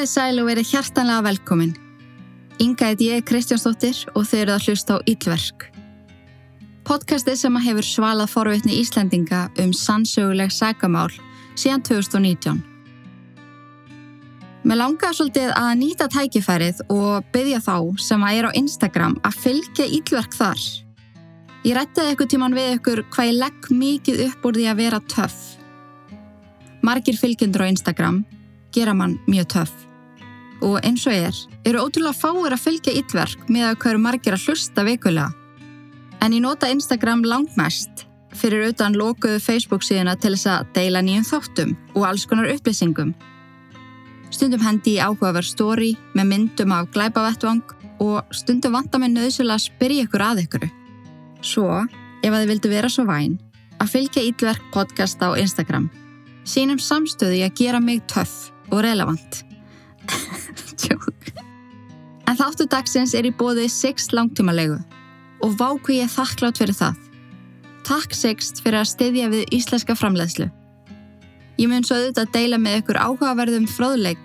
Komiði sæl og verið hjartanlega velkomin. Inga heit ég Kristjánsdóttir og þau eru að hlusta á Íllverk. Podcastið sem að hefur svalað forvitni Íslandinga um sannsöguleg sagamál síðan 2019. Mér langar svolítið að nýta tækifærið og byggja þá sem að er á Instagram að fylgja Íllverk þar. Ég rættaði eitthvað tíman við ykkur hvað ég legg mikið upp úr því að vera töff. Margir fylgjendur á Instagram gera mann mjög töff. Og eins og er, eru ótrúlega fáir að fylgja yllverk með að hverju margir að hlusta vikulega. En ég nota Instagram langmest fyrir utan lokuðu Facebook síðuna til þess að deila nýjum þáttum og alls konar upplýsingum. Stundum hendi ég áhugaverð stóri með myndum af glæpavettvang og stundum vanta mig nöðsulega að spyrja ykkur að ykkur. Svo, ef að þið vildu vera svo væn, að fylgja Ídverk podcast á Instagram. Sýnum samstöðu í að gera mig töff og relevant. en þáttu dagsins er í bóði 6 langtímalegu og váku ég þakklátt fyrir það. Takk 6 fyrir að styðja við íslenska framleiðslu. Ég mun svo auðvitað að deila með ykkur áhugaverðum fróðleik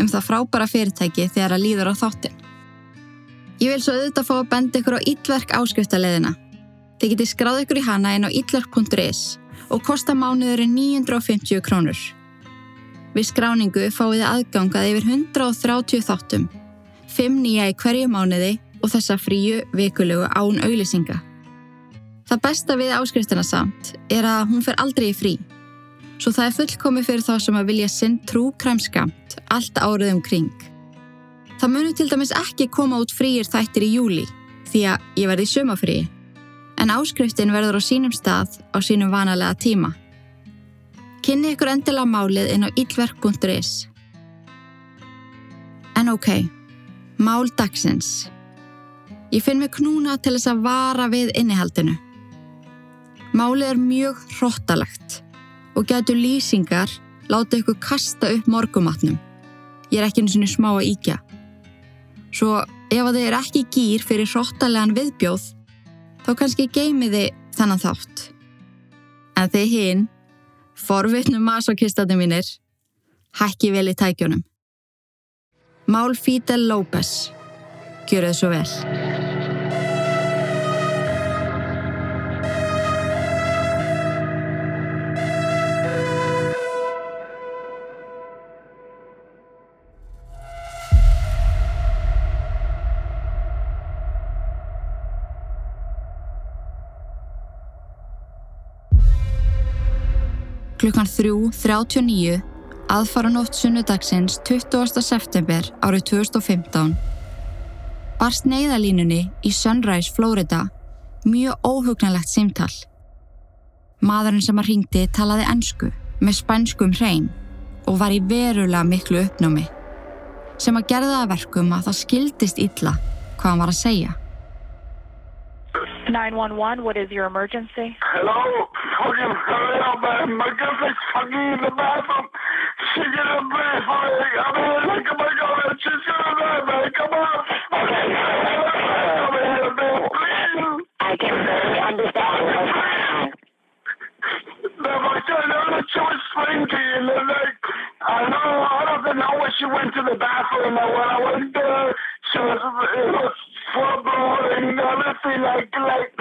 um það frábæra fyrirtæki þegar að líður á þáttin. Ég vil svo auðvitað fá að benda ykkur á Íllverk áskriftarleðina. Þið getið skráð ykkur í hana inn á íllverk.is og kosta mánuðurinn 950 krónur. Við skráningu fáið þið aðgangað yfir 130 þáttum, 5 nýja í hverju mánuði og þessa fríu vikulegu án auðlisinga. Það besta við áskriftina samt er að hún fer aldrei í frí, svo það er fullkomi fyrir þá sem að vilja sinn trú kræmskamt allt árið um kring. Það munir til dæmis ekki koma út fríir þættir í júli því að ég verði í sumafríi, en áskriftin verður á sínum stað á sínum vanalega tíma. Kynni ykkur endilega málið inn á íllverk.is. En ok, mál dagsins. Ég finn mig knúna til þess að vara við innihaldinu. Málið er mjög hróttalegt og getur lýsingar láta ykkur kasta upp morgumatnum. Ég er ekki eins og smá að íkja. Svo ef að þið er ekki gýr fyrir hróttalegan viðbjóð, þá kannski geimiði þannan þátt. En þið hinn Forvittnum masokistatni mínir, hækki vel í tækjunum. Mál Fidel López, gjör þau svo vel. Klukkan 3.39 aðfaranótt sunnudagsins 20. september árið 2015 barst neyðalínunni í Sunrise, Florida mjög óhugnalegt símtall. Maðurinn sem að ringdi talaði ennsku með spænskum hrein og var í verulega miklu uppnámi sem að gerða að verkum að það skildist illa hvað hann var að segja. 911, what is your emergency? Hello? Fucking hurry up, man. My girlfriend's fucking in the bathroom. She's gonna breathe for me. I'm here, like, oh my god, she's gonna die, man. Come on. Okay. Come here, man, please. I can barely understand what's going on. No, my God, no, she was slinky, and then, like, I know, I don't know when she went to the bathroom, and when I went there, was, it was blown, and everything, like, like,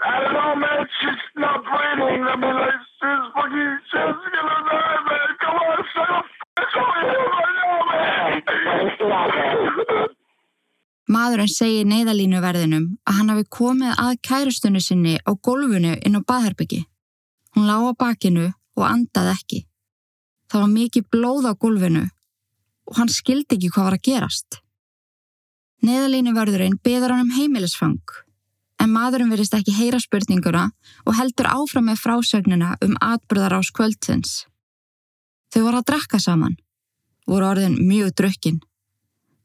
I don't know, man, she's not breathing. I mean, like, she's fucking, she's gonna die, man. Come on, shut up. It's over here right now, man. The? Maðurinn segir neyðalínuverðinum að hann hafi komið að kærustunni sinni á gólfinu inn á baðherbyggi. Hún lá á bakinu og andaði ekki. Það var mikið blóð á gólfinu og hann skildi ekki hvað var að gerast. Neyðalínuverðurinn beður hann um heimilisfang en maðurinn verist ekki heyra spurninguna og heldur áfram með frásögnina um atbyrðar ás kvöldsins. Þau voru að drakka saman, voru orðin mjög drukkin.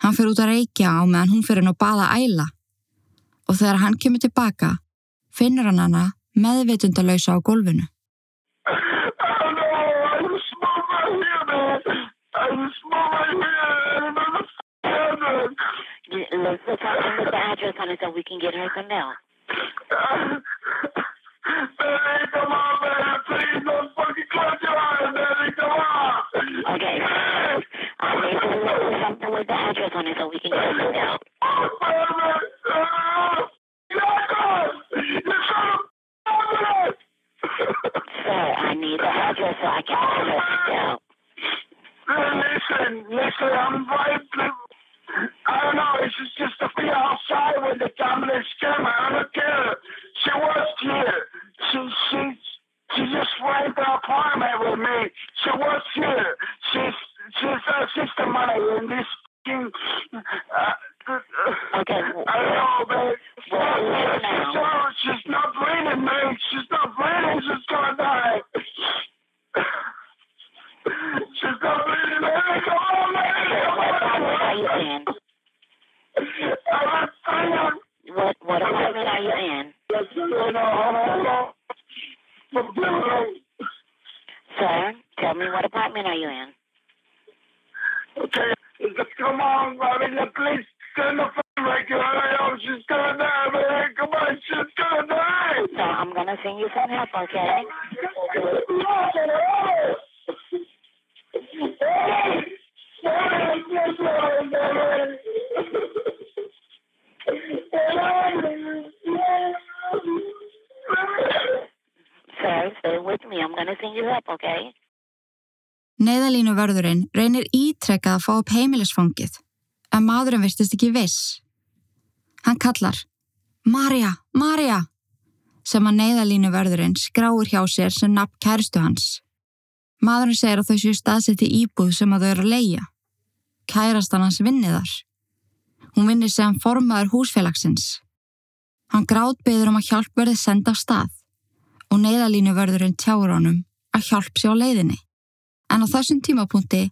Hann fyrir út að reykja á meðan hún fyrir nú baða æla og þegar hann kemur tilbaka finnur hann hana meðveitundalausa á gólfinu. I know. I Let's tell them the address on it so we can get her some mail. Daddy, come on, man. Please don't fucking close your eyes, Daddy. Come on. Okay. I need to There's something with the address on it so we can get her sent out. Sir, I need the address so I can get her sent out. Listen, listen, I'm right. I don't know. It's just, just to be outside with the dominant scammer. I don't care. She was here. She, she, she just rented the apartment with me. She was here. She's, she's uh, sister money in this. Uh, Okay. I don't know, man. Well. She's, she's not breathing, man. She's not breathing. She's gonna die. Apartment are you in? Okay, come on, Robin, please send the phone right here. She's gonna die, man. Come on, she's gonna die. So I'm gonna send you some help, okay? Vörðurinn reynir ítrekkað að fá upp heimilisfangið, en maðurinn virtist ekki viss. Hann kallar, Marja, Marja, sem að neyðalínu vörðurinn skráir hjá sér sem nafn kæristu hans. Maðurinn segir að þau séu staðsetti íbúð sem að þau eru að leia. Kærastan hans vinni þar. Hún vinni sem formaður húsfélagsins. Hann grátbyður um að hjálp verði senda á stað og neyðalínu vörðurinn tjáur honum að hjálp sé á leiðinni. En á þessum tímapunkti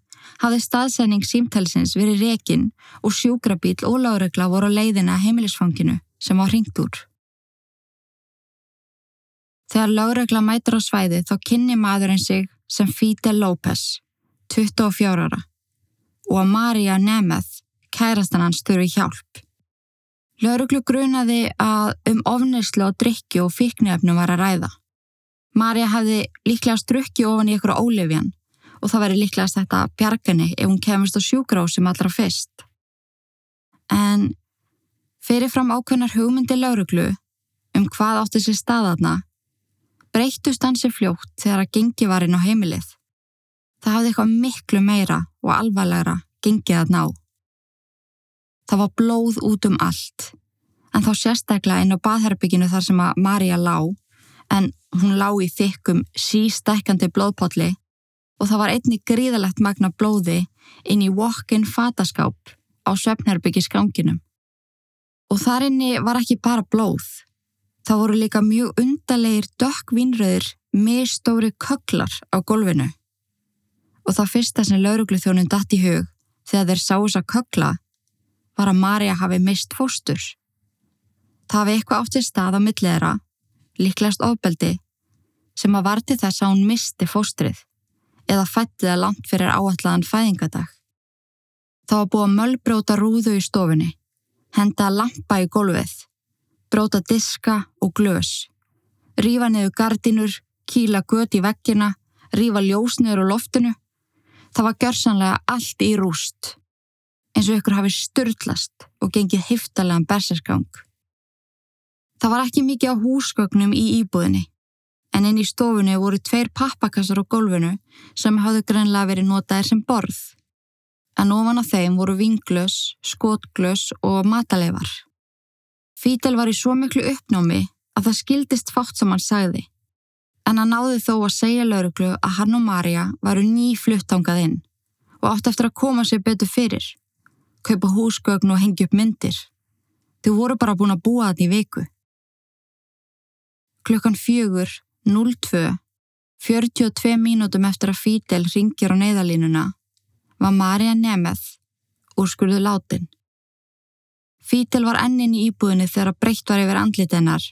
hafði staðsending símtælsins verið rekin og sjúkrabíl og láregla voru á leiðina heimilisfanginu sem var hringt úr. Þegar láregla mætur á svæði þá kynni maðurinn sig sem Fidel López, 24 ára, og að Maria Nemeth, kærastan hans, þurfi hjálp. Láreglu grunaði að um ofneslu og drikju og fíknefnum var að ræða. Maria hefði líklega strukki ofan í ykkur ólefjan og það væri líklegast þetta bjargani ef hún kemist á sjúkrásum allra fyrst. En fyrirfram ákveðnar hugmyndi lauruglu um hvað átti sér staðarna breyttust hansi fljótt þegar að gengi var inn á heimilið. Það hafði eitthvað miklu meira og alvarlegra gengið að ná. Það var blóð út um allt, en þá sérstaklega inn á baðherbygginu þar sem að Marja lá, en hún lá í þykkum sístækkandi blóðpolli og það var einni gríðalegt magna blóði inn í walk-in fataskáp á svefnherbyggi skanginum. Og þar inni var ekki bara blóð. Það voru líka mjög undarlegir dökkvínröður mistóri köklar á gólfinu. Og það fyrsta sem laurugluþjónum datt í hug þegar þeir sá þess að kökla var að Marja hafi mist fóstur. Það hafi eitthvað átt í stað á milliðra, líklegast ofbeldi, sem að var til þess að hún misti fóstrið eða fætti það langt fyrir áallan fæðingadag. Það var búið að möllbróta rúðu í stofunni, henda lampa í gólfið, bróta diska og glös, rífa niður gardinur, kýla gött í veggina, rífa ljósniður á loftinu. Það var gjörsanlega allt í rúst, eins og ykkur hafi styrlast og gengið hiftalega berserskang. Það var ekki mikið á húsgögnum í íbúðinni, en inn í stofunni voru tveir pappakassar á gólfinu sem hafðu greinlega verið notaðir sem borð. En ofan á þeim voru vinglös, skotglös og mataleifar. Fítel var í svo miklu uppnámi að það skildist fátt sem hann sagði. En hann náði þó að segja lauruglu að hann og Marja varu ný fluttangað inn og átt eftir að koma sér betur fyrir, kaupa húsgögn og hengja upp myndir. Þau voru bara búin að búa þetta í viku. Klukkan fjögur, 02, 42 mínútum eftir að Fítel ringir á neyðalínuna, var Marja Nemeth úrskurðu látin. Fítel var ennin í íbúðinni þegar breytt var yfir andlit hennar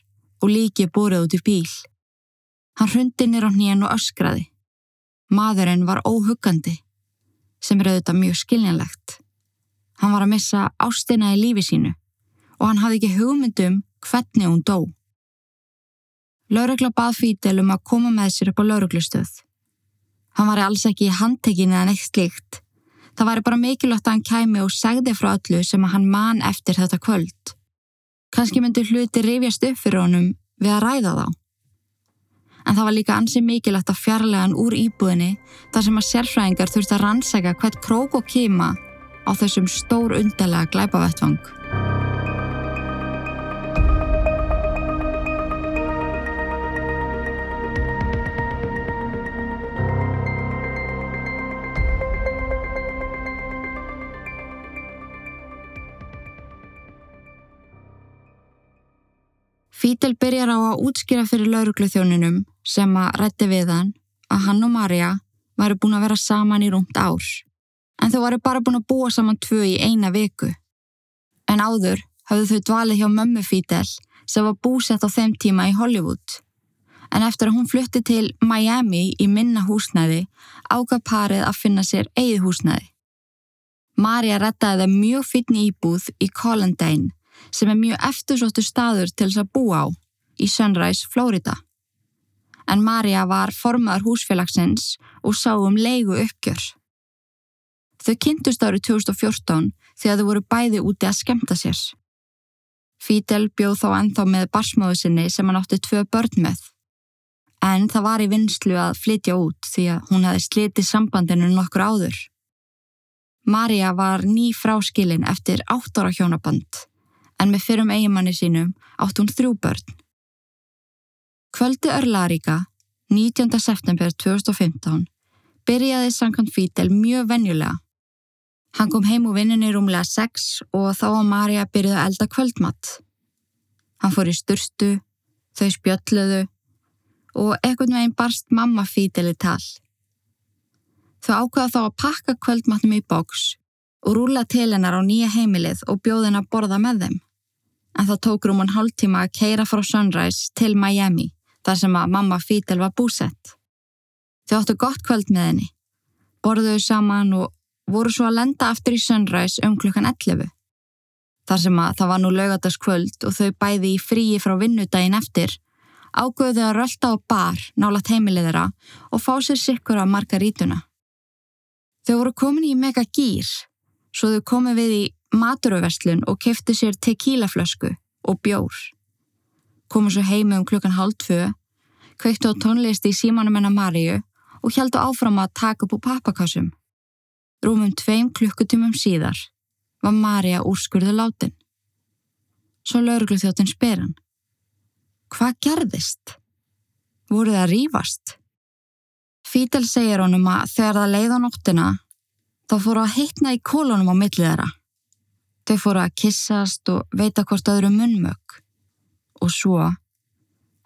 og líki búrið út í bíl. Hann hrundi nýr á hnén og öskraði. Maðurinn var óhuggandi, sem er auðvitað mjög skiljanlegt. Hann var að missa ástina í lífi sínu og hann hafði ekki hugmyndum hvernig hún dó. Lörugla bað Fítel um að koma með sér upp á löruglustöð. Hann var alls ekki í handtekinu eða neitt slíkt. Það væri bara mikilvægt að hann kæmi og segði frá öllu sem að hann man eftir þetta kvöld. Kanski myndi hluti rifjast upp fyrir honum við að ræða þá. En það var líka ansið mikilvægt að fjarlæga hann úr íbúðinni þar sem að sérfræðingar þurfti að rannsæka hvert krók og kima á þessum stór undarlega glæpavettvang. Fítel byrjar á að útskýra fyrir laurugluþjóninum sem að rætti við hann að hann og Marja væri búin að vera saman í rúmt ár. En þau væri bara búin að búa saman tvö í eina viku. En áður hafðu þau dvalið hjá mömmu Fítel sem var búsett á þeim tíma í Hollywood. En eftir að hún flutti til Miami í minna húsnæði ágaf parið að finna sér eigið húsnæði. Marja rettaði það mjög fyrir íbúð í Collandine sem er mjög eftirsóttu staður til þess að búa á í Sunrise, Florida. En Marja var formaður húsfélagsins og sá um leigu uppgjör. Þau kynntust árið 2014 þegar þau voru bæði úti að skemta sér. Fidel bjóð þá ennþá með barsmáðu sinni sem hann átti tvö börn með. En það var í vinslu að flytja út því að hún hefði slitið sambandinu nokkur áður. Marja var ný fráskilin eftir átt ára hjónaband en með fyrrum eigimanni sínum átt hún þrjú börn. Kvöldi Örlaríka, 19. september 2015, byrjaði Sankan Fítel mjög venjulega. Hann kom heim úr vinninni rúmlega 6 og þá var Marja byrjuð að elda kvöldmatt. Hann fór í sturstu, þau spjöldluðu og ekkert með einn barst mamma Fítel í tal. Þau ákvaða þá að pakka kvöldmatnum í bóks og rúla til hennar á nýja heimilið og bjóð hennar að borða með þeim en það tók rúman hálftíma að keira frá Sunrise til Miami þar sem að mamma Fítel var búsett. Þau áttu gott kvöld með henni, borðuðu saman og voru svo að lenda aftur í Sunrise um klukkan 11. Þar sem að það var nú lögadagskvöld og þau bæði í fríi frá vinnudaginn eftir, ágöðu að rölda á bar nálat heimilið þeirra og fá sér sikkur af margarítuna. Þau voru komin í mega gýr, svo þau komi við í maturöverslun og kefti sér tequilaflösku og bjór. Komu svo heimi um klukkan hálf tvö, kveiktu á tónlist í símanum hennar Maríu og heldu áfram að taka upp úr pappakassum. Rúmum tveim klukkutumum síðar var Maríu úrskurðu látin. Svo lauruglu þjóttin spyr hann. Hvað gerðist? Voru það rífast? Fítel segir honum að þegar það leið á nóttina þá fóru að heitna í kólunum á millið þeirra. Þau fóru að kissast og veita hvort öðru munnmög. Og svo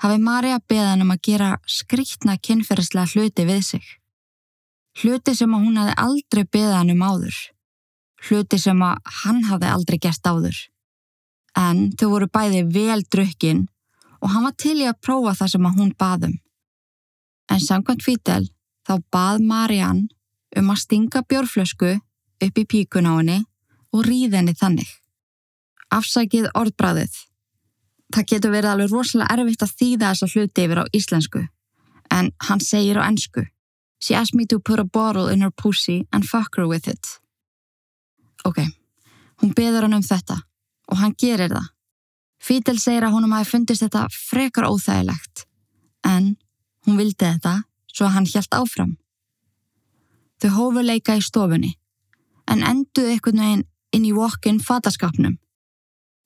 hafi Marja beðan um að gera skrítna kynferðslega hluti við sig. Hluti sem að hún hafi aldrei beðan um áður. Hluti sem að hann hafi aldrei gert áður. En þau voru bæði vel drukkin og hann var til í að prófa það sem að hún baðum. En samkvæmt Fítel þá bað Marjan um að stinga bjórflösku upp í píkun á henni og ríð henni þannig. Afsækið orðbræðið. Það getur verið alveg rosalega erfitt að þýða þessa hluti yfir á íslensku, en hann segir á ennsku. She asked me to put a bottle in her pussy and fuck her with it. Ok, hún beður hann um þetta og hann gerir það. Fítel segir að honum hafi fundist þetta frekar óþægilegt, en hún vildi þetta svo að hann hjælt áfram. Þau hófu leika í stofunni, en enduðu einhvern veginn inn í walk-in fataskapnum.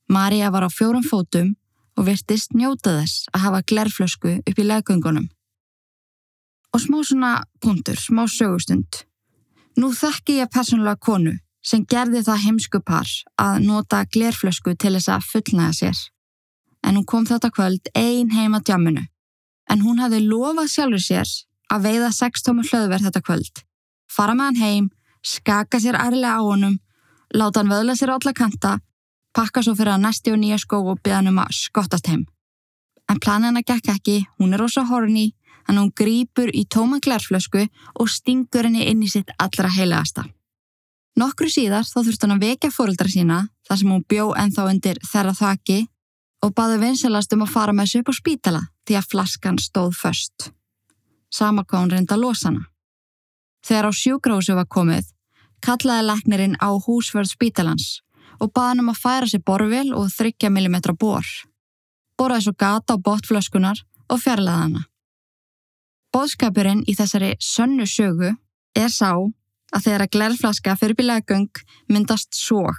Marja var á fjórum fótum og virtist njóta þess að hafa glerflösku upp í leggöngunum. Og smá svona punktur, smá sögustund. Nú þekki ég persónulega konu sem gerði það heimsku par að nota glerflösku til þess að fullnæga sér. En hún kom þetta kvöld ein heima djamminu. En hún hafði lofað sjálfur sér að veiða 6 tómur hlöðverð þetta kvöld. Fara með hann heim, skaka sér ærlega á honum láta hann vöðla sér á alla kanta, pakka svo fyrir að næsti og nýja skó og byggja hann um að skottast heim. En planin hann að gekk ekki, hún er ósa horni, hann hún grýpur í tóma glærflösku og stingur henni inn í sitt allra heilegasta. Nokkru síðar þá þurft hann að vekja fóröldra sína þar sem hún bjó ennþá undir þeirra þaki og baði vinselast um að fara með þessu upp á spítala því að flaskan stóð först. Sama hvað hún reynda að losa hana. Þegar á sjúgrásu var komið kallaði læknirinn á húsvörð spítalans og baði hann um að færa sér borvel og 30 mm bor. Boraði svo gata á botflöskunar og fjarlæði hana. Bóðskapurinn í þessari sönnu sögu er sá að þegar að glerflaska fyrir bílægöng myndast sóg.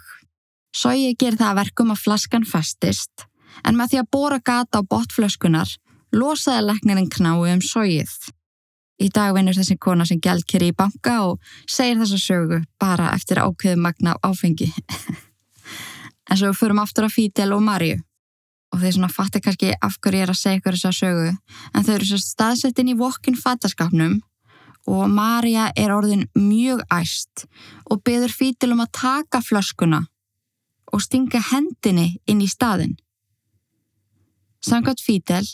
Sógi ger það að verkum að flaskan festist en með því að bóra gata á botflöskunar losaði læknirinn knái um sógið. Í dag vinnur þessi kona sem gælkeri í banka og segir þessa sögu bara eftir ákveðu magna áfengi. en svo förum aftur á Fídel og Marju og þeir svona fattir kannski af hverju ég er að segja ykkur þessa sögu en þau eru svo staðsettin í vokkin fattaskapnum og Marja er orðin mjög æst og beður Fídel um að taka flöskuna og stinga hendinni inn í staðin. Samkvæmt Fídel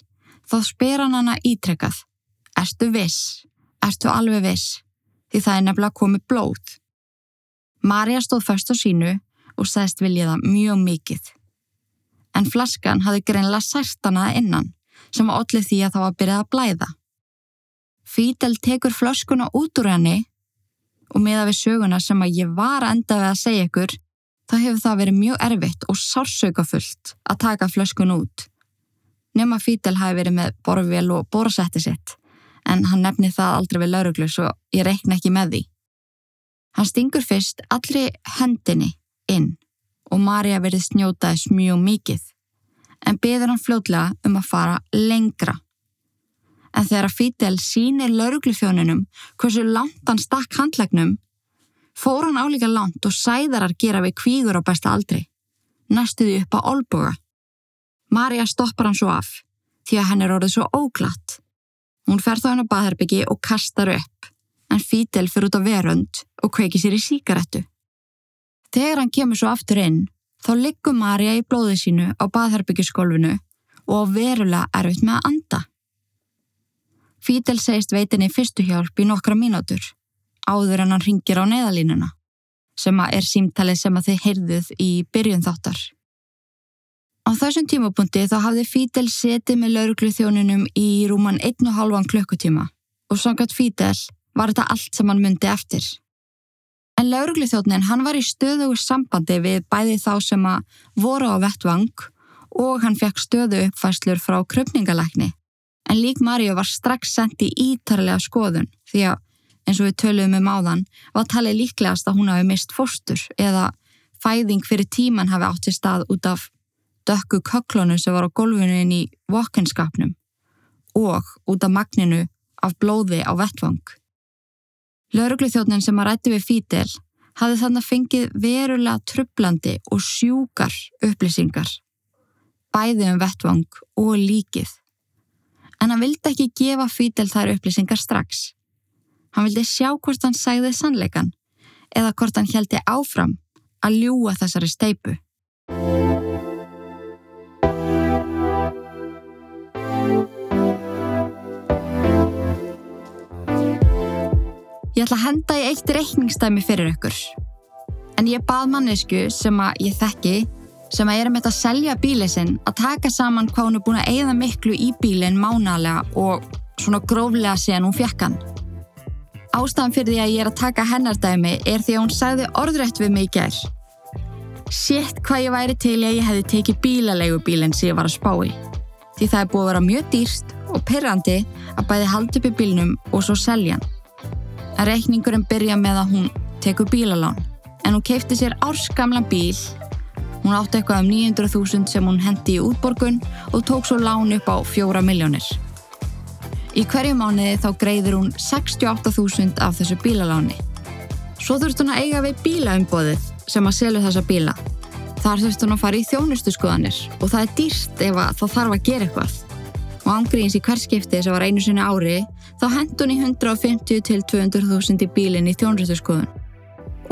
þá spyr hann hana ítrekkað Erstu viss? Erstu alveg viss? Því það er nefnilega komið blóð. Marja stóð först á sínu og segist vilja það mjög mikið. En flaskan hafði greinlega sært hana innan sem var allir því að það var byrjað að blæða. Fídel tekur flöskuna út úr henni og meða við söguna sem að ég var að enda við að segja ykkur þá hefur það verið mjög erfitt og sársökafullt að taka flöskun út. Nefna Fídel hafi verið með borðvél og borðsetti sitt en hann nefni það aldrei við lauruglu svo ég reikna ekki með því. Hann stingur fyrst allri hendinni inn og Marja verið snjótaðis mjög mikið en beður hann fljóðlega um að fara lengra. En þegar að Fidel sínir lauruglufjónunum hversu langt hann stakk handlegnum fór hann álíka langt og sæðarar gera við kvígur á besta aldri, næstuði upp á olboga. Marja stoppar hann svo af því að hann er orðið svo óglatt Hún fer þá henn á baðherbyggi og kastar upp, en Fítel fyrir út á verund og kveiki sér í síkarettu. Þegar hann kemur svo aftur inn, þá liggum Marja í blóði sínu á baðherbyggiskolfinu og verulega erfitt með að anda. Fítel segist veitinni fyrstu hjálp í nokkra mínútur, áður en hann ringir á neðalínuna, sem er símtalið sem að þið heyrðuð í byrjun þáttar. Á þessum tímapunkti þá hafði Fídel setið með lauruglu þjónunum í rúman 1,5 klukkutíma og sangat Fídel var þetta allt sem hann myndi eftir. En lauruglu þjónin hann var í stöðugu sambandi við bæði þá sem að voru á vettvang og hann fekk stöðu uppfæslur frá kröpningalækni. En lík Maríu var strax sendt í ítarlega skoðun því að eins og við töluðum um áðan var talið líklegast að hún hafi mist fórstur eða fæðing fyrir tíman hafi átt í stað út af dökku köklonu sem var á golfinu inn í vokkenskapnum og út af magninu af blóði á vettvang. Lörgluþjóðnin sem að rætti við Fítil hafði þannig fengið verulega trublandi og sjúkar upplýsingar, bæði um vettvang og líkið. En hann vildi ekki gefa Fítil þær upplýsingar strax. Hann vildi sjá hvort hann sæði sannleikan eða hvort hann heldi áfram að ljúa þessari steipu. Ég ætla að henda í eitt reikningstæmi fyrir ykkur. En ég bað mannesku sem að ég þekki, sem að er að með að selja bílið sinn, að taka saman hvað hún er búin að eigða miklu í bílinn mánalega og svona gróflega síðan hún fjekk hann. Ástafan fyrir því að ég er að taka hennardæmi er því að hún sagði orðrætt við mig í gerð. Sétt hvað ég væri til að ég hefði tekið bílalegu bílinn sem ég var að spá í. Því það er búið að vera mjög dýrst og perrandi að bæði halda upp í bílnum og svo selja hann. Reikningurinn byrja með að hún tekur bílalán en hún keipti sér árskamlan bíl. Hún átti eitthvað um 900.000 sem hún hendi í útborgun og tók svo lán upp á 4 miljónir. Í hverju mánuði þá greiður hún 68.000 af þessu bílaláni. Svo þurft hún að eiga við bílaumbóðið sem að selja þessa bíla. Þar þurft hún að fara í þjónustu skoðanir og það er dýrst ef það þarf að gera eitthvað. Og ángríðins í hverskipti sem var einu sinni ári þá hendun í 150 til 200.000 í bílinn í þjónröðurskoðun.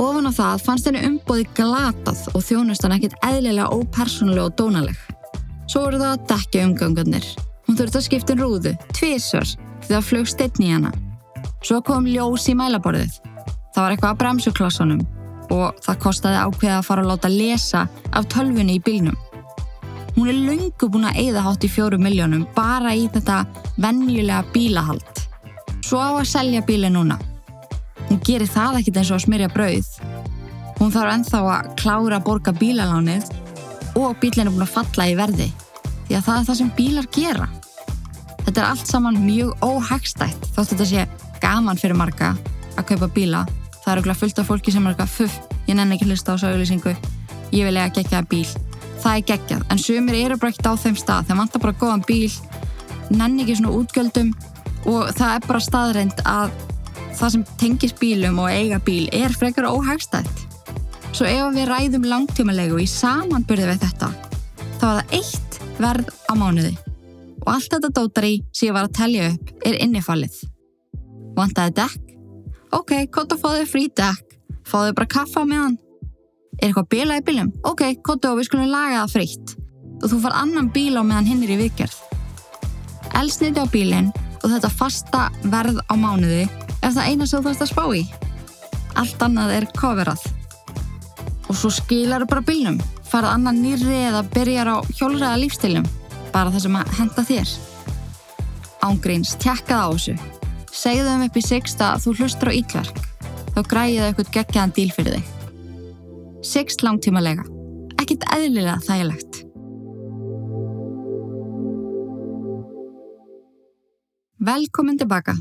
Ofan á það fannst henni umbóði glatað og þjónustan ekkit eðlilega ópersonlega og dónaleg. Svo voru það að dekja umgangarnir. Hún þurfti að skipta um rúðu, tvísvar, því það flög steitni í hana. Svo kom ljós í mælaborðið. Það var eitthvað að bremsuklossunum og það kostiði ákveða að fara að láta lesa af tölfunni í bílnum. Hún er lungu búin að eigða hátt í fjóru miljónum bara í þetta vennjulega bílahald svo á að selja bíli núna. Hún gerir það ekkit eins og að smyrja brauð Hún þarf ennþá að klára að borga bílalánið og bílinn er búin að falla í verði því að það er það sem bílar gera. Þetta er allt saman mjög óhagstætt þótt þetta sé gaman fyrir marga að kaupa bíla. Það eru fullt af fólki sem er eitthvað fuff, ég nenni ekki hlusta á þessu auðlýsingu, ég vil eiga geggjaða bíl. Það er geggjað, en sumir eru bara ekkert á þeim stað, þeim vantar bara góðan bíl, nenni ekki svona útgjöldum og það er bara staðreind að það sem tengis bílum og eiga bíl er frekar óhagstætt. Svo ef við ræðum langtímalegu í samanburði við þetta, þá er það eitt verð á mánuði og allt þetta dótari sem ég var að telja upp er innifallið. Vantaði dekk? Ok, kóta fáðu frí dekk, fáðu bara kaffa á meðan. Er eitthvað bíla í bílum? Ok, kóta og við skulum laga það frítt og þú far annan bíl á meðan hinn er í viðgerð. Elsniti á bílinn og þetta fasta verð á mánuði er það eina sem þú þarfst að spá í. Allt annað er coverað. Og svo skilar bara bílnum, farað annan nýri eða byrjar á hjólræða lífstilum, bara það sem að henda þér. Ángríns, tjekkað á þessu. Segðu þeim upp í sixta að þú hlustur á ítverk, þá græðið eitthvað geggjaðan díl fyrir þig. Sixt langtímalega, ekkit eðlilega þægilegt. Velkomin tilbaka.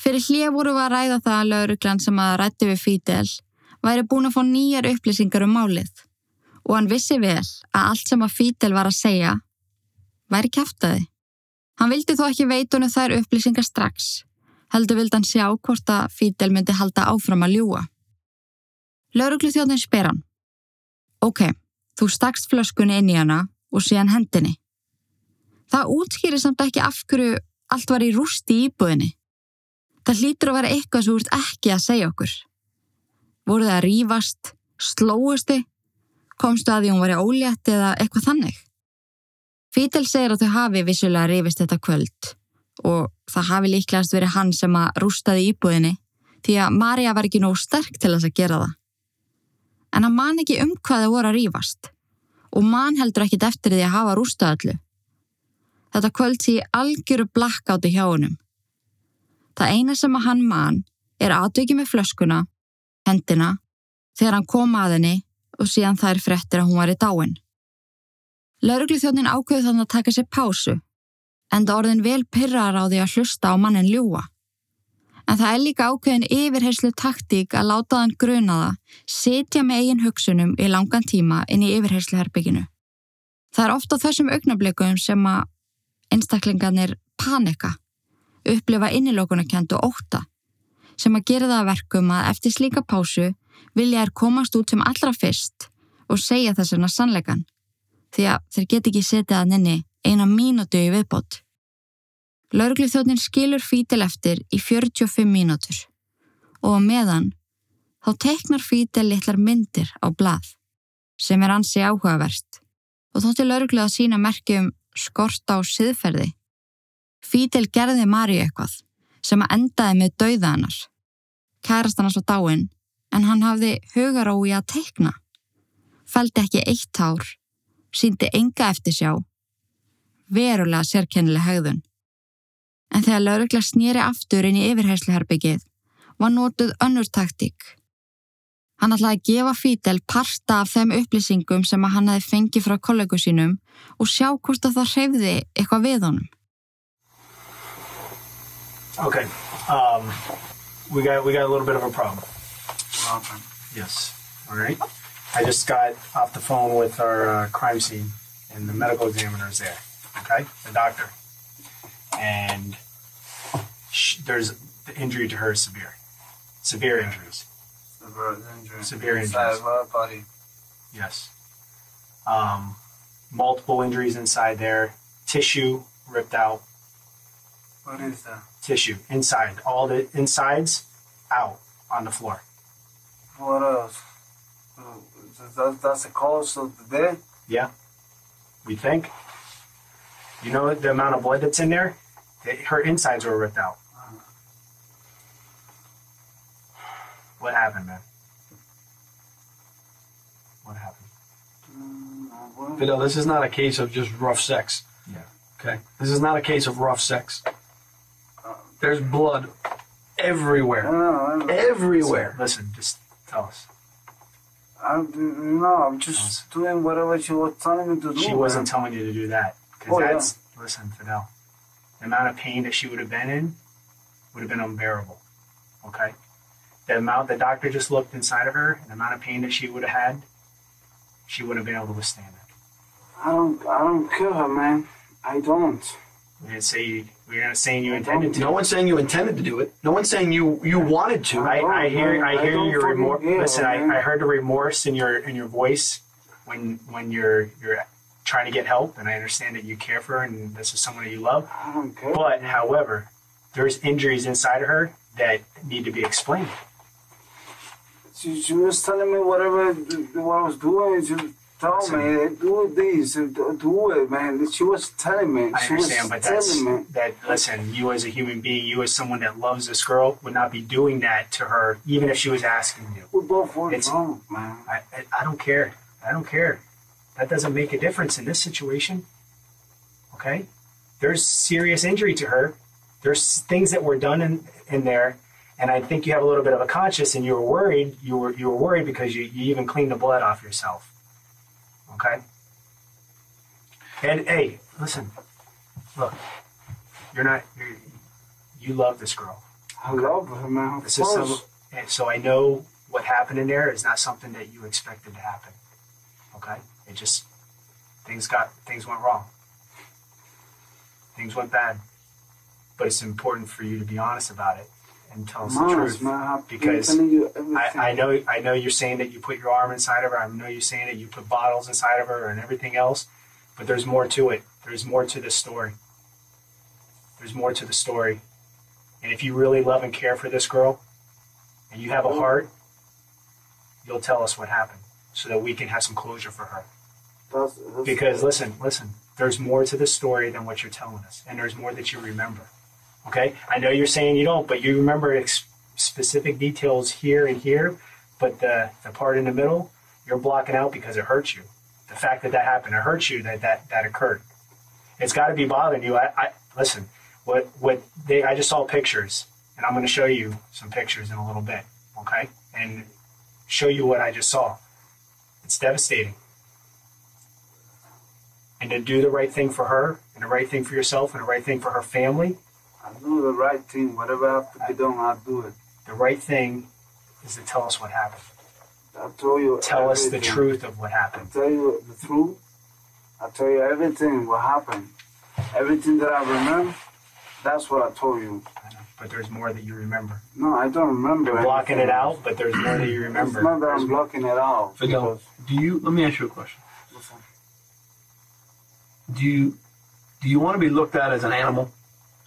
Fyrir hlið voru við að ræða það að lauruglan sem að rætti við Fidel væri búin að fá nýjar upplýsingar um málið og hann vissi vel að allt sem að Fidel var að segja væri kæftæði. Hann vildi þó ekki veitunum þær upplýsingar strax, heldur vildi hann sjá hvort að Fidel myndi halda áfram að ljúa. Lauruglu þjóðin spyr hann. Ok, þú stakst flöskunni inn í hana og síðan hendinni. Það útskýri samt ekki af hverju allt var í rústi í íbúðinni. Það hlýtur að vera eitthvað sem ert ekki að segja okkur. Voru það að rífast, slóusti, komstu að því hún var í ólétt eða eitthvað þannig? Fítel segir að þau hafi vissulega rífist þetta kvöld og það hafi líklegast verið hann sem að rústaði íbúðinni því að Marja var ekki nóg sterk til þess að gera það. En hann man ekki um hvað þau voru að rífast og man heldur ekkit eftir því að hafa rústað öllu. Þetta kvöld sé algjöru blakkáti hjá honum. Það eina sem að hann man er aðdöki með flöskuna, hendina, þegar hann kom að henni og síðan það er frettir að hún var í dáin. Laurugluþjónin ákveði þannig að taka sér pásu, en það orðin vel pyrrar á því að hlusta á mannin ljúa. En það er líka ákveðin yfirherslu taktík að láta þann grunaða setja með eigin hugsunum í langan tíma inn í yfirhersluherbygginu. Það er ofta þessum augnablikum sem að einstaklingarnir panika, upplifa innilókunarkend og óta, sem að gera það verkum að eftir slíka pásu vilja er komast út sem allra fyrst og segja þessuna sannleikan, því að þeir get ekki setja það nynni eina mínútu í viðbót. Lörglithjóðnin skilur fítil eftir í 45 mínútur og meðan þá teknar fítil litlar myndir á blað sem er ansi áhugaverst og þóttir lörglið að sína merkjum skort á siðferði. Fítil gerði Mari eitthvað sem að endaði með dauða hannar. Kærast hann svo dáin en hann hafði hugarói að teikna. Fældi ekki eitt ár, síndi enga eftir sjá. Verulega sérkennileg hegðun. En þegar laurugla snýri aftur inn í yfirhersluherbyggið var nótuð önnur taktík. Hann ætlaði að gefa Fidel parta af þeim upplýsingum sem hann hefði fengið frá kollegu sínum og sjá hvort að það hreyfði eitthvað við honum. Okay. Um, we got we got a little bit of a problem. Okay. Yes. All right. I just got off the phone with our uh, crime scene, and the medical examiner is there. Okay, the doctor, and sh- there's the injury to her is severe, severe injuries. Severe injury. Severe Inside injuries. body. Yes. Um, multiple injuries inside there, tissue ripped out, What is that? tissue inside, all the insides out on the floor. What else? That, that's the cause of the death? Yeah. We think. You know the amount of blood that's in there? It- Her insides were ripped out. What happened, man? What happened? Mm, Fidel, this is not a case of just rough sex. Yeah. Okay? This is not a case of rough sex. There's blood everywhere. well, Everywhere. Listen, just tell us. I, you know, I'm just doing whatever she was telling me to do. She wasn't man. telling you to do that. Because Oh, yeah. listen, Fidel, the amount of pain that she would have been in would have been unbearable. Okay? The amount the doctor just looked inside of her, and the amount of pain that she would have had, she wouldn't have been able to withstand it. I don't, I don't kill her, man. I don't. We didn't say we're not saying you intended to. No one's saying you intended to do it. No one's saying you you wanted to. I, I hear I I hear don't your remorse. Listen, I. I heard the remorse in your in your voice when when you're you're trying to get help, and I understand that you care for her and this is someone that you love. I don't care. But however, there's injuries inside of her that need to be explained. She, she was telling me whatever what I was doing. She told me do this, do it, man. She was telling me. I she understand, but that's me. that. Listen, you as a human being, you as someone that loves this girl, would not be doing that to her, even if she was asking you. We both were It's- wrong, man. I, I, I don't care. I don't care. That doesn't make a difference in this situation. Okay? There's serious injury to her. There's things that were done in, in there, and I think you have a little bit of a conscience, and you were worried. You were you were worried because you, you even cleaned the blood off yourself. Okay? And hey, listen, look, you're not you're, you love this girl. I love her, man. Of This is some, so I know what happened in there is not something that you expected to happen. Okay, it just things got things went wrong. Things went bad, but it's important for you to be honest about it and tell us the truth. Because telling you everything. I, I know I know you're saying that you put your arm inside of her. I know you're saying that you put bottles inside of her and everything else, but there's more to it. There's more to this story. There's more to the story. And if you really love and care for this girl, and you have a oh. heart, you'll tell us what happened so that we can have some closure for her. That's, that's, Because listen, listen, there's more to the story than what you're telling us, and there's more that you remember. Okay, I know you're saying you don't, but you remember ex- specific details here and here, but the the part in the middle, you're blocking out because it hurts you. The fact that that happened, it hurts you that that that occurred. It's got to be bothering you. I, I listen. What what they? I just saw pictures, and I'm going to show you some pictures in a little bit. Okay, and show you what I just saw. It's devastating and to do the right thing for her and the right thing for yourself and the right thing for her family, I do the right thing. Whatever I have to be done, I'll do it. the right thing is to tell us what happened. I'll tell you Tell us the truth of what I'll happened. tell you the truth. I'll tell you everything what happened. Everything that I remember, that's what I told you. I know, But there's more that you remember. No, I don't remember. You're blocking anything. it out, but there's more that you It's remember. not that I'm blocking it out. Fidel, do you? Let me ask you a question. Listen, Do you do you want to be looked at as an animal?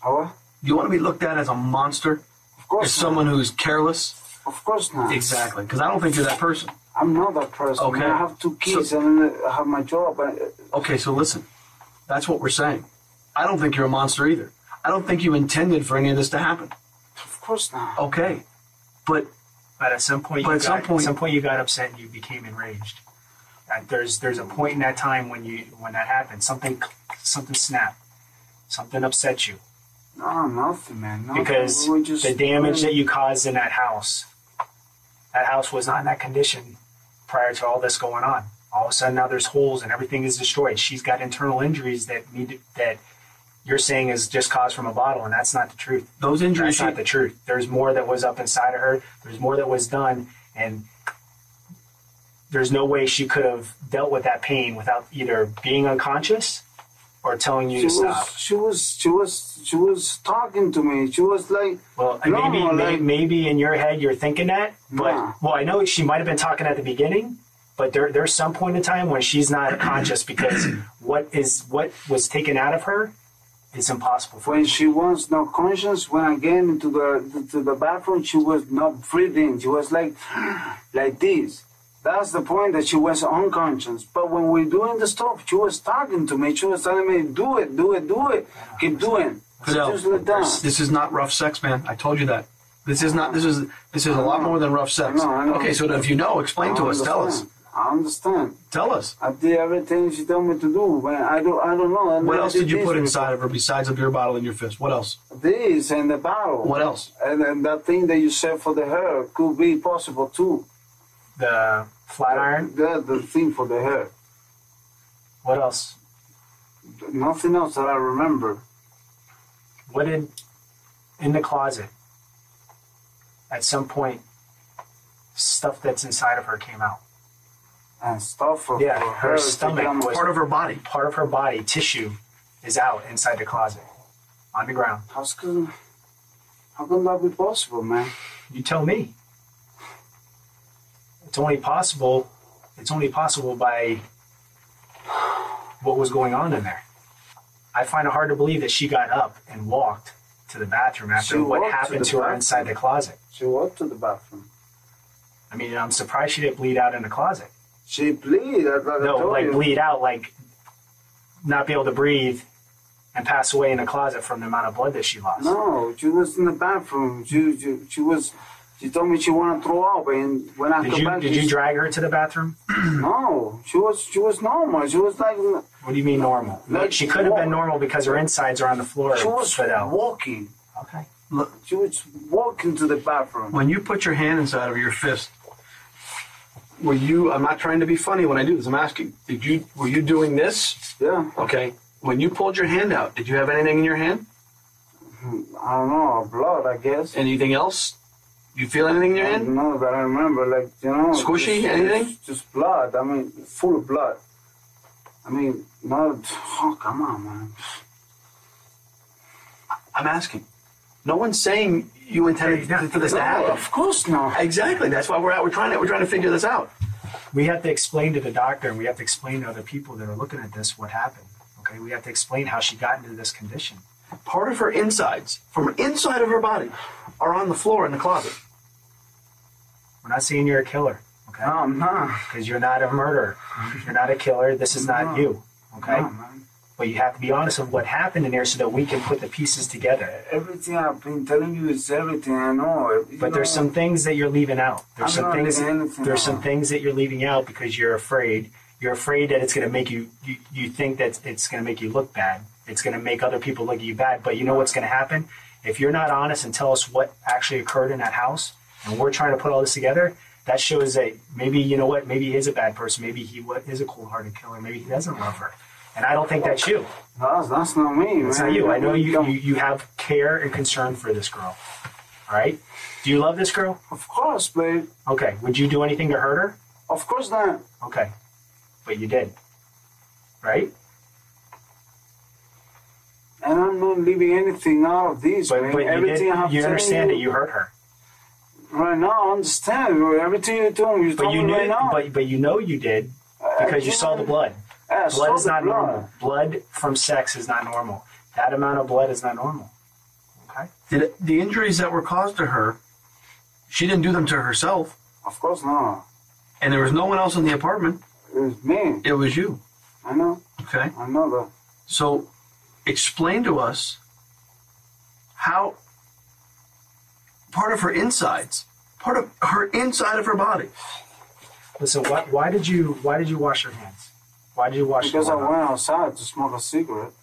How? Do you want to be looked at as a monster? Of course As someone who's careless? Of course not. Exactly. Because I don't think you're that person. I'm not that person. Okay. I have two kids and I have my job. Okay, so listen. That's what we're saying. I don't think you're a monster either. I don't think you intended for any of this to happen. of course not. Okay. But But at some point, But you at some got, point- at some point, you got upset and you became enraged. Uh, there's there's a point in that time when you when that happened. Something something snapped. Something upset you. No, nothing, man. Nothing. because We just the damage that you caused in that house, that house was not in that condition prior to all this going on. All of a sudden, now there's holes and everything is destroyed. She's got internal injuries that need to, that you're saying is just caused from a bottle, and that's not the truth. those injuries, That's not the truth. There's more that was up inside of her. There's more that was done, and there's no way she could have dealt with that pain without either being unconscious or telling you She to stop. was, she was, she was, she was talking to me. She was like, Well, No, maybe, like- maybe maybe in your head you're thinking that, but Nah. well, I know she might have been talking at the beginning, but there there's some point in time when she's not conscious because what is what was taken out of her is impossible for when she was not conscious, when I came into the to the bathroom, she was not breathing. She was like, like this. That's the point that she was unconscious. But when we're doing the stuff, she was talking to me. She was telling me, "Do it, do it, do it, keep doing." Fidel, just let down. this is not rough sex, man. I told you that. This is not. This is this is a lot more than rough sex. I know, I know. Okay, so if you know, explain to us. Tell us. I understand. Tell us. I did everything she told me to do. When I don't, I don't know. I What else did you put inside of her besides a beer bottle in your fist? What else? This and the bottle. What else? And then that thing that you said for the hair could be possible too. The Flat iron. Yeah, the thing for the hair. What else? Nothing else that I remember. What did in the closet? At some point, stuff that's inside of her came out. And stuff for, Yeah, her her, stomach to was- Part of her body. Part of her body, tissue, is out inside the closet, on the ground. How's can, how can that be possible, man? You tell me. It's only possible. It's only possible by what was going on in there. I find it hard to believe that she got up and walked to the bathroom after She what walked to happened to, her bathroom. inside the closet. She walked to the bathroom. I mean, I'm surprised she didn't bleed out in the closet. She bleed. No, like you. bleed out, like not be able to breathe and pass away in the closet from the amount of blood that she lost. No, she was in the bathroom. She, she, she was. She told me she wanted to throw up, and when I Did come you back, did you drag her to the bathroom? No, she was she was normal. She was like What do you mean normal? Like she could have been normal because her insides are on the floor. she was spit out. walking. Okay. Look, She was walking to the bathroom. when you put your hand inside of your fist, were you? I'm not trying to be funny when I do this. I'm asking. Did you? Were you doing this? Yeah, Okay. When you pulled your hand out, did you have anything in your hand? I don't know, blood. I guess. Anything else? You feel anything in your I hand? don't I remember, like you know, Squishy, just, anything? Just, just blood. I mean, full of blood. I mean, not. Oh, come on, man. I'm asking. No one's saying you intended Hey, for this to happen. of course not. Exactly. That's why we're out. We're trying to. We're trying to figure this out. We have to explain to the doctor and we have to explain to other people that are looking at this what happened. Okay. We have to explain how she got into this condition. Part of her insides, from inside of her body, are on the floor in the closet. We're not saying you're a killer. Okay. Oh, no, I'm not. Because you're not a murderer. You're not a killer. This is not No. you. Okay. No, man. But you have to be honest of what happened in there so that we can put the pieces together. Everything I've been telling you is everything I know. You But there's know, some things that you're leaving out. There's I'm some not things. anything There's some things that you're leaving out because you're afraid. You're afraid that it's going to make you, you. You think that it's going to make you look bad. It's going to make other people look at you bad. But you know what's going to happen if you're not honest and tell us what actually occurred in that house, and we're trying to put all this together. That shows that maybe you know what. Maybe he is a bad person. Maybe he is a cold-hearted killer. Maybe he doesn't love her. And I don't think that's you. That's, that's not me, It's man. not you. I know you, you. You have care and concern for this girl. All right. Do you love this girl? Of course, babe. Okay. Would you do anything to hurt her? Of course not. Okay. But you did. Right? And I'm not leaving anything out of this, But, man. but you, did, you understand that you hurt her. Right now, I understand. Everything you told me, you But you knew right now. but but you know you did because you saw the blood. Yeah, Blood is not blood. normal. Blood from sex is not normal. That amount of blood is not normal. Okay? Did it, the injuries that were caused to her, she didn't do them to herself, Of course not. and there was no one else in the apartment. It was me. It was you. I know. Okay. I know that. So, explain to us how part of her insides, part of her inside of her body. Listen, why, why did you why did you wash your hands? Why did you wash your hands? Because I your hands? went outside to smoke a cigarette.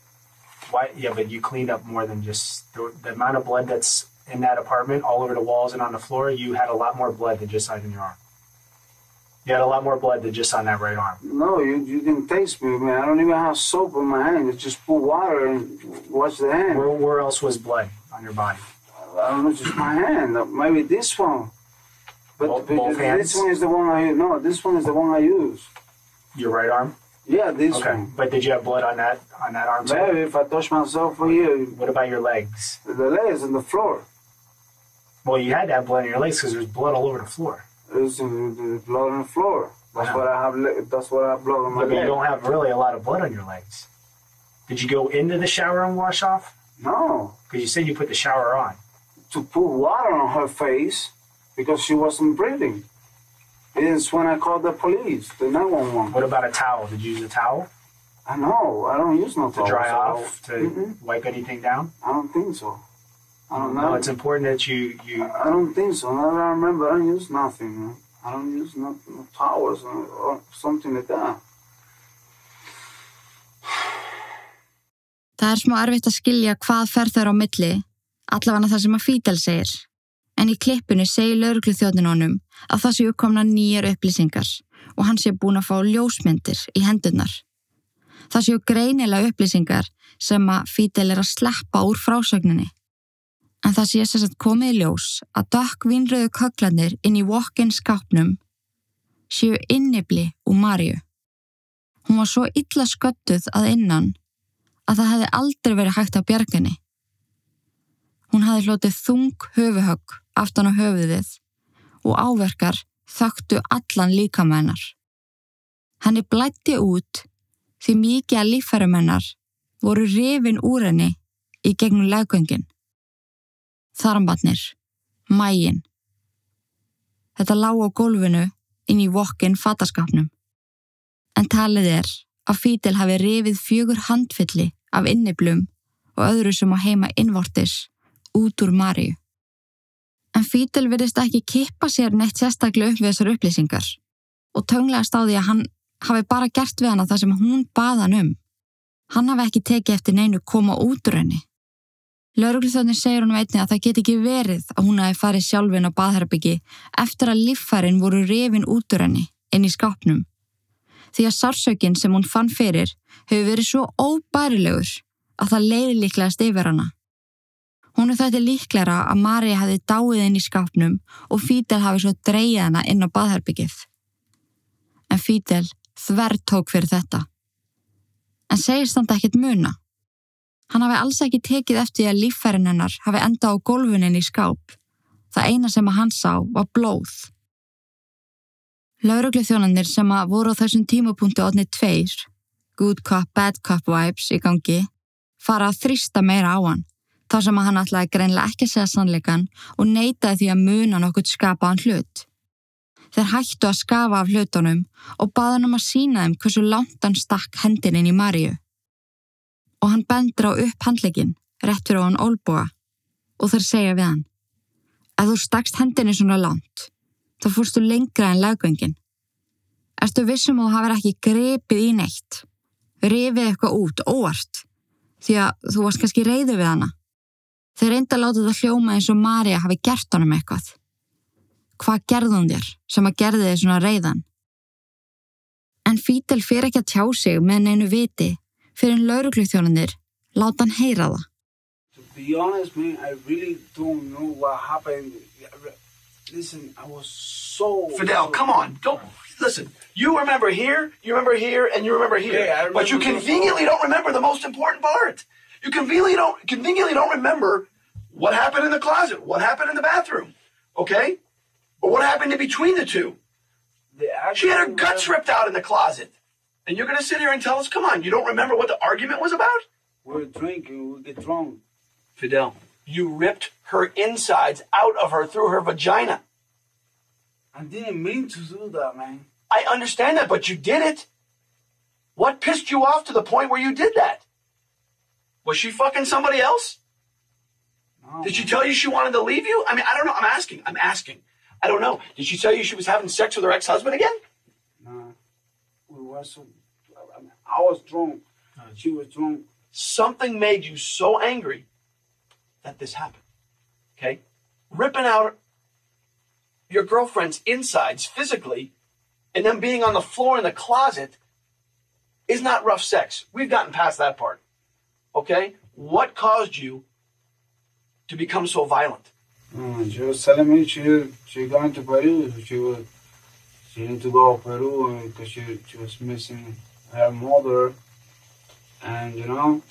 Why? Yeah, but you cleaned up more than just the, the amount of blood that's in that apartment, all over the walls and on the floor. You had a lot more blood than just on your arm. You had a lot more blood than just on that right arm. No, you, you didn't taste me, man. I don't even have soap in my hand. You just put water and wash the hand. Where, where else was blood on your body? I don't know, just my hand. Maybe this one. But, Both- both hands? this one is the one I use. No, this one is the one I use. Your right arm. Yeah, this Okay, one. but did you have blood on that on that arm too? Maybe if I touch myself for here, What about your legs? the legs and the floor. Well, you had to have blood in your legs because there's blood all over the floor. There's uh, blood on the floor. That's Wow. what I have. That's what I have blood on my but you don't have really a lot of blood on your legs. Did you go into the shower and wash off? No, Because you said you put the shower on. To put water on her face because she wasn't breathing. It's when I called the police, the 911. What about a towel? Did you use a towel I know. I don't use no to towels dry at off, to Mm-mm. wipe anything down? I don't think so. I don't know. No, it's important that you you. I don't think so. Now that I remember, I don't use nothing. Man. I don't use no, no towels or, or something like that. Það er smá erfitt að skilja hvað fer þau á milli, allavega það sem að Fídel segir. En í klippinu segir lauruglu þjóðnin honum að það séu komna nýjar upplýsingar og hann sé búin að fá ljósmyndir í hendurnar. Það séu greinilega upplýsingar sem að Fidel er að sleppa úr frásögninni. En það sé sagt komið ljós að dökk vínröðu köklanir inn í walk-in skápnum séu innibli úr Marju. Hún var svo illa sköttuð að innan að það hefði aldrei verið hægt á bjarginni. Hún hefði hlotið þung höfuhögg aftan á höfuðið og áverkar þögtu allan líkamennar. Henni blætti út því mikið að líffærumennar voru rifin úr henni í gegnum leggöngin. Þarmbatnir, mægin. Þetta lág á gólfinu inn í vokkin fataskapnum. En talið er að Fítil hafi rifið fjögur handfylli af inniblum og öðru sem á heima innvortis út úr Maríu. En Fítil virðist ekki kippa sér neitt sérstaklega upp við þessar upplýsingar og tönglegast á því að hann hafi bara gert við hana það sem hún baðan um. Hann hafi ekki tekið eftir neinu koma út úr henni. Lörgluþjóðin segir hún veitni að það get ekki verið að hún hafi farið sjálfin á baðherbyggi eftir að líffærin voru rifin út úr henni inn í skápnum. Því að sársökin sem hún fann fyrir hefur verið svo óbærilegur að það leiði líklegast yfir hana. Hún er þetta líklæra að Mari hafi dáið inn í skápnum og Fídel hafi svo dreyið hana inn á baðherbyggið. En Fídel þverr tók fyrir þetta. En segist hann ekkert muna. Hann hafi alls ekki tekið eftir að líffærin hennar hafi enda á gólfunin í skáp. Það eina sem að hann sá var blóð. Lauruglu þjónanir sem að voru á þessum tímapunktu átnið tveir, good cop, bad cop vibes í gangi, fara að þrýsta meira á hann. Þá sem að hann ætlaði greinlega ekki að segja sannleikan og neytaði því að muna nokkuð skapaðan hlut. Þeir hættu að skafa af hlutunum og baða hann um að sína þeim hversu langt hann stakk hendin inn í Maríu. Og hann bendur á upp handlegin, rétt fyrir á hann ólboga, og þeir segja við hann, ef þú stakst hendinni svona langt, þá fórstu lengra en laggöngin. Erstu vissum þú hafið ekki grepið í neitt, rifið eitthvað út, óvart, því að þú varst kannski reyðu við hana. Þeir reynda að láta það hljóma eins og Marja hafi gert honum eitthvað. Hvað gerði hún þér sem að gerði þið svona reyðan? En Fítel fyrir ekki að tjá sig með neinu viti fyrir en lauruglugþjónunir láta hann heyra það. To be honest, man, I really don't know what happened. Listen, I was so. Fidel, come on. Don't listen. You remember here, you remember here, and you remember here. Yeah, I but you remember conveniently don't remember the most important part. You conveniently don't conveniently don't remember what happened in the closet, what happened in the bathroom. Okay? Or what happened in between the two. The She had her guts ripped out in the closet. And you're gonna sit here and tell us, come on, you don't remember what the argument was about? We're drinking, we get drunk. Fidel, you ripped her insides out of her through her vagina. I didn't mean to do that, man. I understand that, but you did it. What pissed you off to the point where you did that? Was she fucking somebody else? No, Did she tell you she wanted to leave you? I mean, I don't know. I'm asking. I'm asking. I don't know. Did she tell you she was having sex with her ex husband again? Nah. We were so. I, was drunk. She was drunk. Something made you so angry that this happened. Okay? Ripping out your girlfriend's insides physically and then being on the floor in the closet is not rough sex. We've gotten past that part. Okay? What caused you to become so violent? She was telling me she she going to Peru. She need to go to Peru because she she was missing her mother, and you know,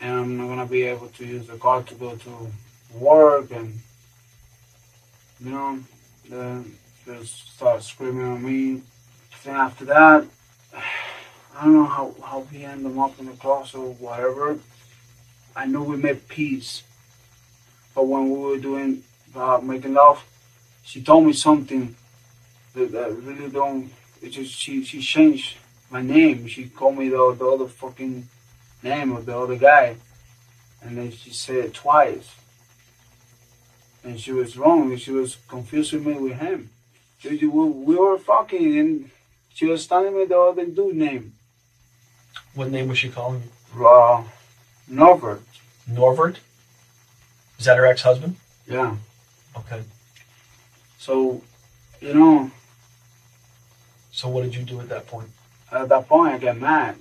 and I'm not gonna be able to use the car to go to work, and you know, then just start screaming at me. Then after that, I don't know how how we end them up in the cross or whatever. I know we made peace. But when we were doing uh, making love, she told me something that, that really don't. It just she she changed my name. She called me the the other fucking name of the other guy, and then she said it twice. And she was wrong. She was confusing me with him. We, we we were fucking, and she was telling me the other dude name, What name was she calling you? uh, Norbert. Norvert? Is that her ex husband? Yeah. Okay. So, you know, So what did you do at that point? at that point I get mad.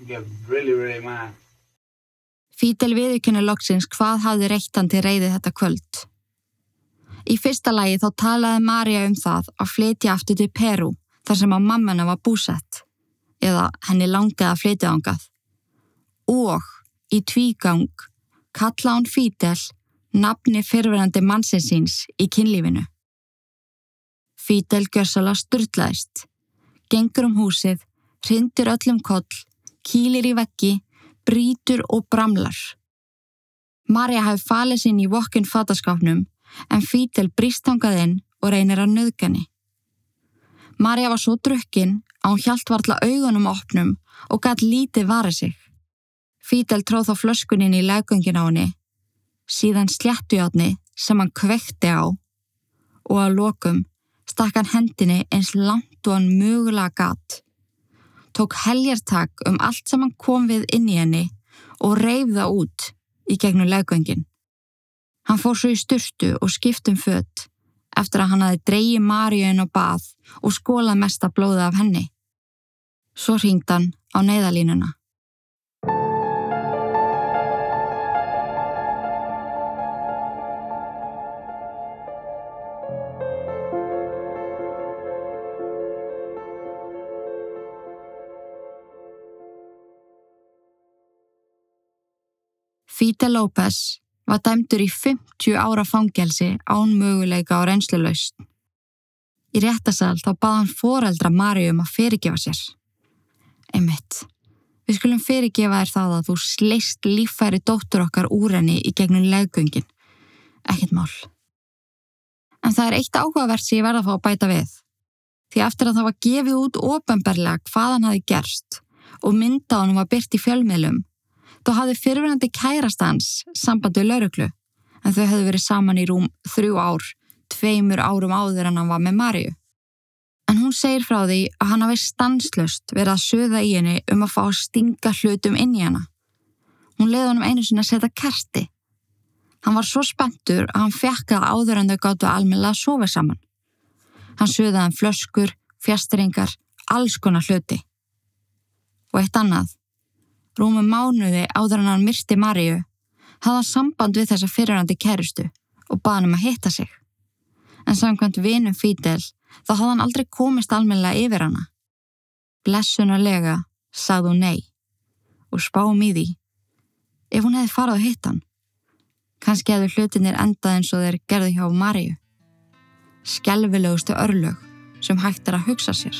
I get really, really mad. Fítel viðurkenni loksins hvað hafði reitt hann til reyði þetta kvöld. Í fyrsta lagi þá talaði Marja um það að flytja aftur til Peru þar sem að mammana var búsett eða henni langaði að flytja ángað. Og í tvígang kalla hún Fítel nafni fyrverandi mannsinsins í kynlífinu. Fítel gjörsala sturlaðist, gengur um húsið, hrindir öllum koll, kýlir í veggi brítur og bramlar. Marja hafi falið sinn í vokkun fataskápnum en Fítel brýst hangað inn og reynir að nöðgani. Marja var svo drukkin að hún hjælt varla augunum opnum og gætt lítið varið sig. Fítel tróð þá flöskunin í legungin á henni, síðan sléttujátni sem hann kvekti á og að lokum stakk hann hendinni eins langt og hann mögulega gatt tók heljartak um allt sem hann kom við inn í henni og reif það út í gegnum leggöngin. Hann fór svo í styrtu og skiptum fött eftir að hann hafi dreyið Maríun á bað og skólað mesta blóði af henni. Svo ringd hann á neyðalínuna. Fíta López var dæmdur í 50 ára fangelsi án möguleika og reynslulaust. Í réttasal þá bað hann foreldra Marju um að fyrirgefa sér. Einmitt, við skulum fyrirgefa þér það að þú sleist líffæri dóttur okkar úr henni í gegnum leggöngin. Ekkert mál. En það er eitt áhugavert sem ég verða að fá að bæta við. Því eftir að það var gefið út ofenbarlega hvað hann hafi gerst og mynda hann var byrt í fjölmiðlum Þá hafði fyrirverandi kærast hans sambandi lauruglu en þau hefðu verið saman í rúm þrjú ár, tveimur árum áður en hann var með Marju. En hún segir frá því að hann hafi stanslust verið að söða í henni um að fá að stinga hlutum inn í hana. Hún leiði honum einu sinni að setja kerti. Hann var svo spenntur að hann fekk að áður en þau gáttu almennilega að sofa saman. Hann söðaði hann flöskur, fjastringar, alls konar hluti. Og eitt annað rúmum mánuði áður en hann myrti Maríu, hafði hann samband við þessa fyrirhandi kærustu og baði hann um að hitta sig. En samkvæmt vinum Fídel þá hafði hann aldrei komist almennilega yfir hana. Blessunarlega sagði hún nei og spáum í því. Ef hún hefði farað að hitta hann, kannski hefði hlutinir endað eins og þeir gerði hjá Maríu. Skelvilegustu örlög sem hægt er að hugsa sér.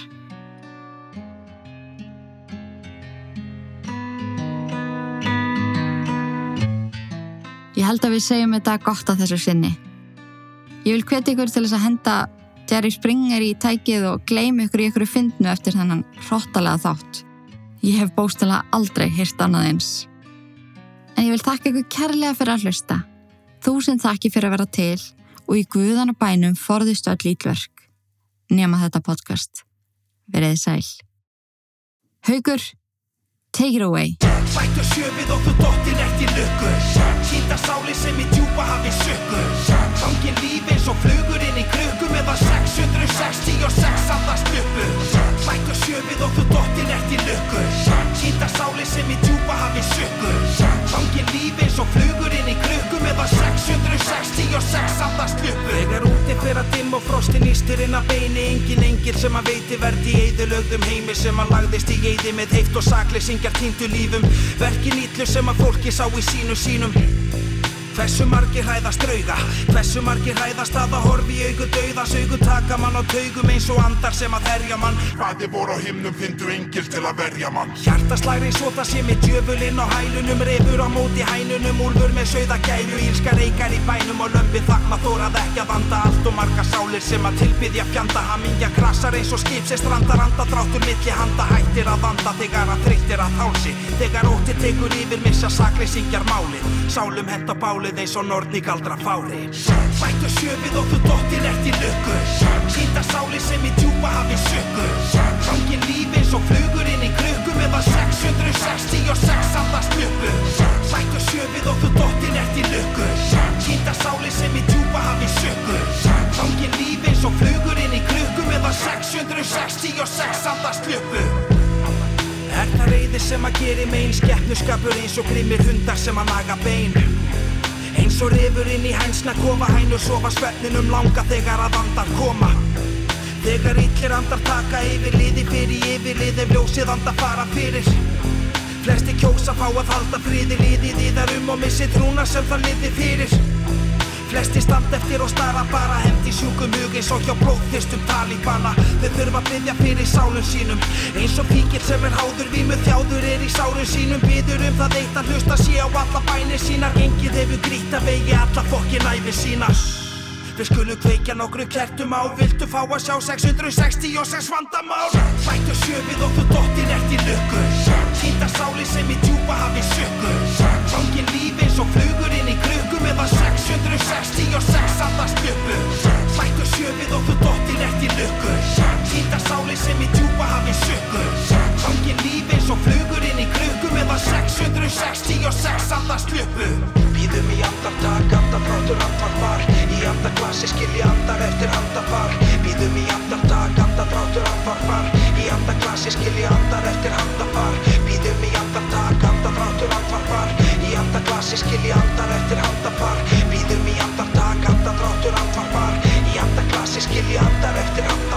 Ég held að við segjum þetta gott að þessu sinni. Ég vil hvetja ykkur til þess að henda Jerry Springer í tækið og gleymi ykkur í ykkur fyndnu eftir þennan hróttalega þátt. Ég hef bóstala aldrei hýrt annað eins. En ég vil þakka ykkur kærlega fyrir að hlusta. Þúsund þakki fyrir að vera til og í guðana bænum forðistu öll lítverk. Nema þetta podcast. Verðið sæl. Haugur, take it away. Sýta sáli sem í djúpa hafi sökku Gangin líf eins og flugur inn í krukku Meðan 666 andast uppu Bættu sjöfið og þú dottir eftir lukku. Sýta sáli sem í djúpa hafi sökku Gangin líf eins og flugur inn í krukku Meðan 666 andast uppu Þegar úti fyrir að dimm og frostin ístir inn að beini. Engin engil sem að veiti verði í eðilögðum heimi Sem að lagðist í eði með heift og sakleysingjar týndu lífum. Verkin ítlu sem að fólki sá í sínu sínum Hversu margir hræðast drauga? Hversu margir hræðast að að horfi í augu dauðas Augu taka mann á taugum eins og andar sem að herja mann. Hvaði voru á himnum fyndu engil til að verja mann. Hjartaslæri svo það sé með djöfulinn á hælunum Refur á móti hænunum, úlfur með sögða gæru Ílska reykar í bænum og lömpi þakma þórað ekki að vanda. Allt og marga sálir sem að tilbyðja fjanda Hamingja krasar eins og skip sem strandar anda Dráttur milli handa hættir að vanda Þegar að þreyttir að hálsi. Þegar ótti tekur yfir missa sakleysingjar málið eins og nortni galdra fáli Bættu sjöfið og þú dóttir eftir lukku. Hýta sáli sem í djúpa hafi sökku Gangi lífi eins og flugur inn í krukku Meða 666 andast mjöppu Bættu sjöfið og þú dóttir eftir lukku. Hýta sáli sem í djúpa hafi sökku Gangi lífi eins og flugur inn í krukku Meða 666 andast mjöppu Er það reyðir sem að geri megin, skeppnuskapur eins og grimir hundar sem að naga bein. Eins og rifur inn í hænsna kofa hænur sofa svefninum langa þegar að andar koma. Þegar illir andar taka yfir liði fyrir yfirlið ef ljósið andar fara fyrir. Flesti kjósa fá að halda friði liðið í þar um og missi trúna sem það liði fyrir Flesti stand eftir og stara bara hendi sjúkum hug eins og hjá blóðþyrstum talíbana Þau þurfa að byggja fyrir sálum sínum. Eins og píkill sem er háður vímu þjáður er í sárun sínum. Byður um það eitt að hlusta sé á alla bænir sínar. Engið hefur grýtt að vegi alla fokkin æfi sína. Við skulum kveikja nokkru kertum á. Viltu fá að sjá 666 vandamál? Bættu sjöfið og þú dottir ert í lukku. Týnda sáli sem í djúpa hafi sökku Fangin líf eins og flugur eða 666 aðna spjöpu Þættu sjöfið og þú dóttir eftir lukku. Týnda sáli sem í djúpa hafi sökku Hangin lífi eins og flugur inn í krukku eða 666 aðna spjöpu Býðum í andartak, andarfrátur, andarfar. Í andarklassi skilji andar eftir andafar Býðum í andartak, andarfrátur, andarfar. Í andarklassi skilji andar eftir andafar Býðum í andartak, andarfrátur, andarfar þessi skilji andar eftir handafar Býðum í andartak, andadráttur andvarpar. Í andaglasi skilji andar eftir handafar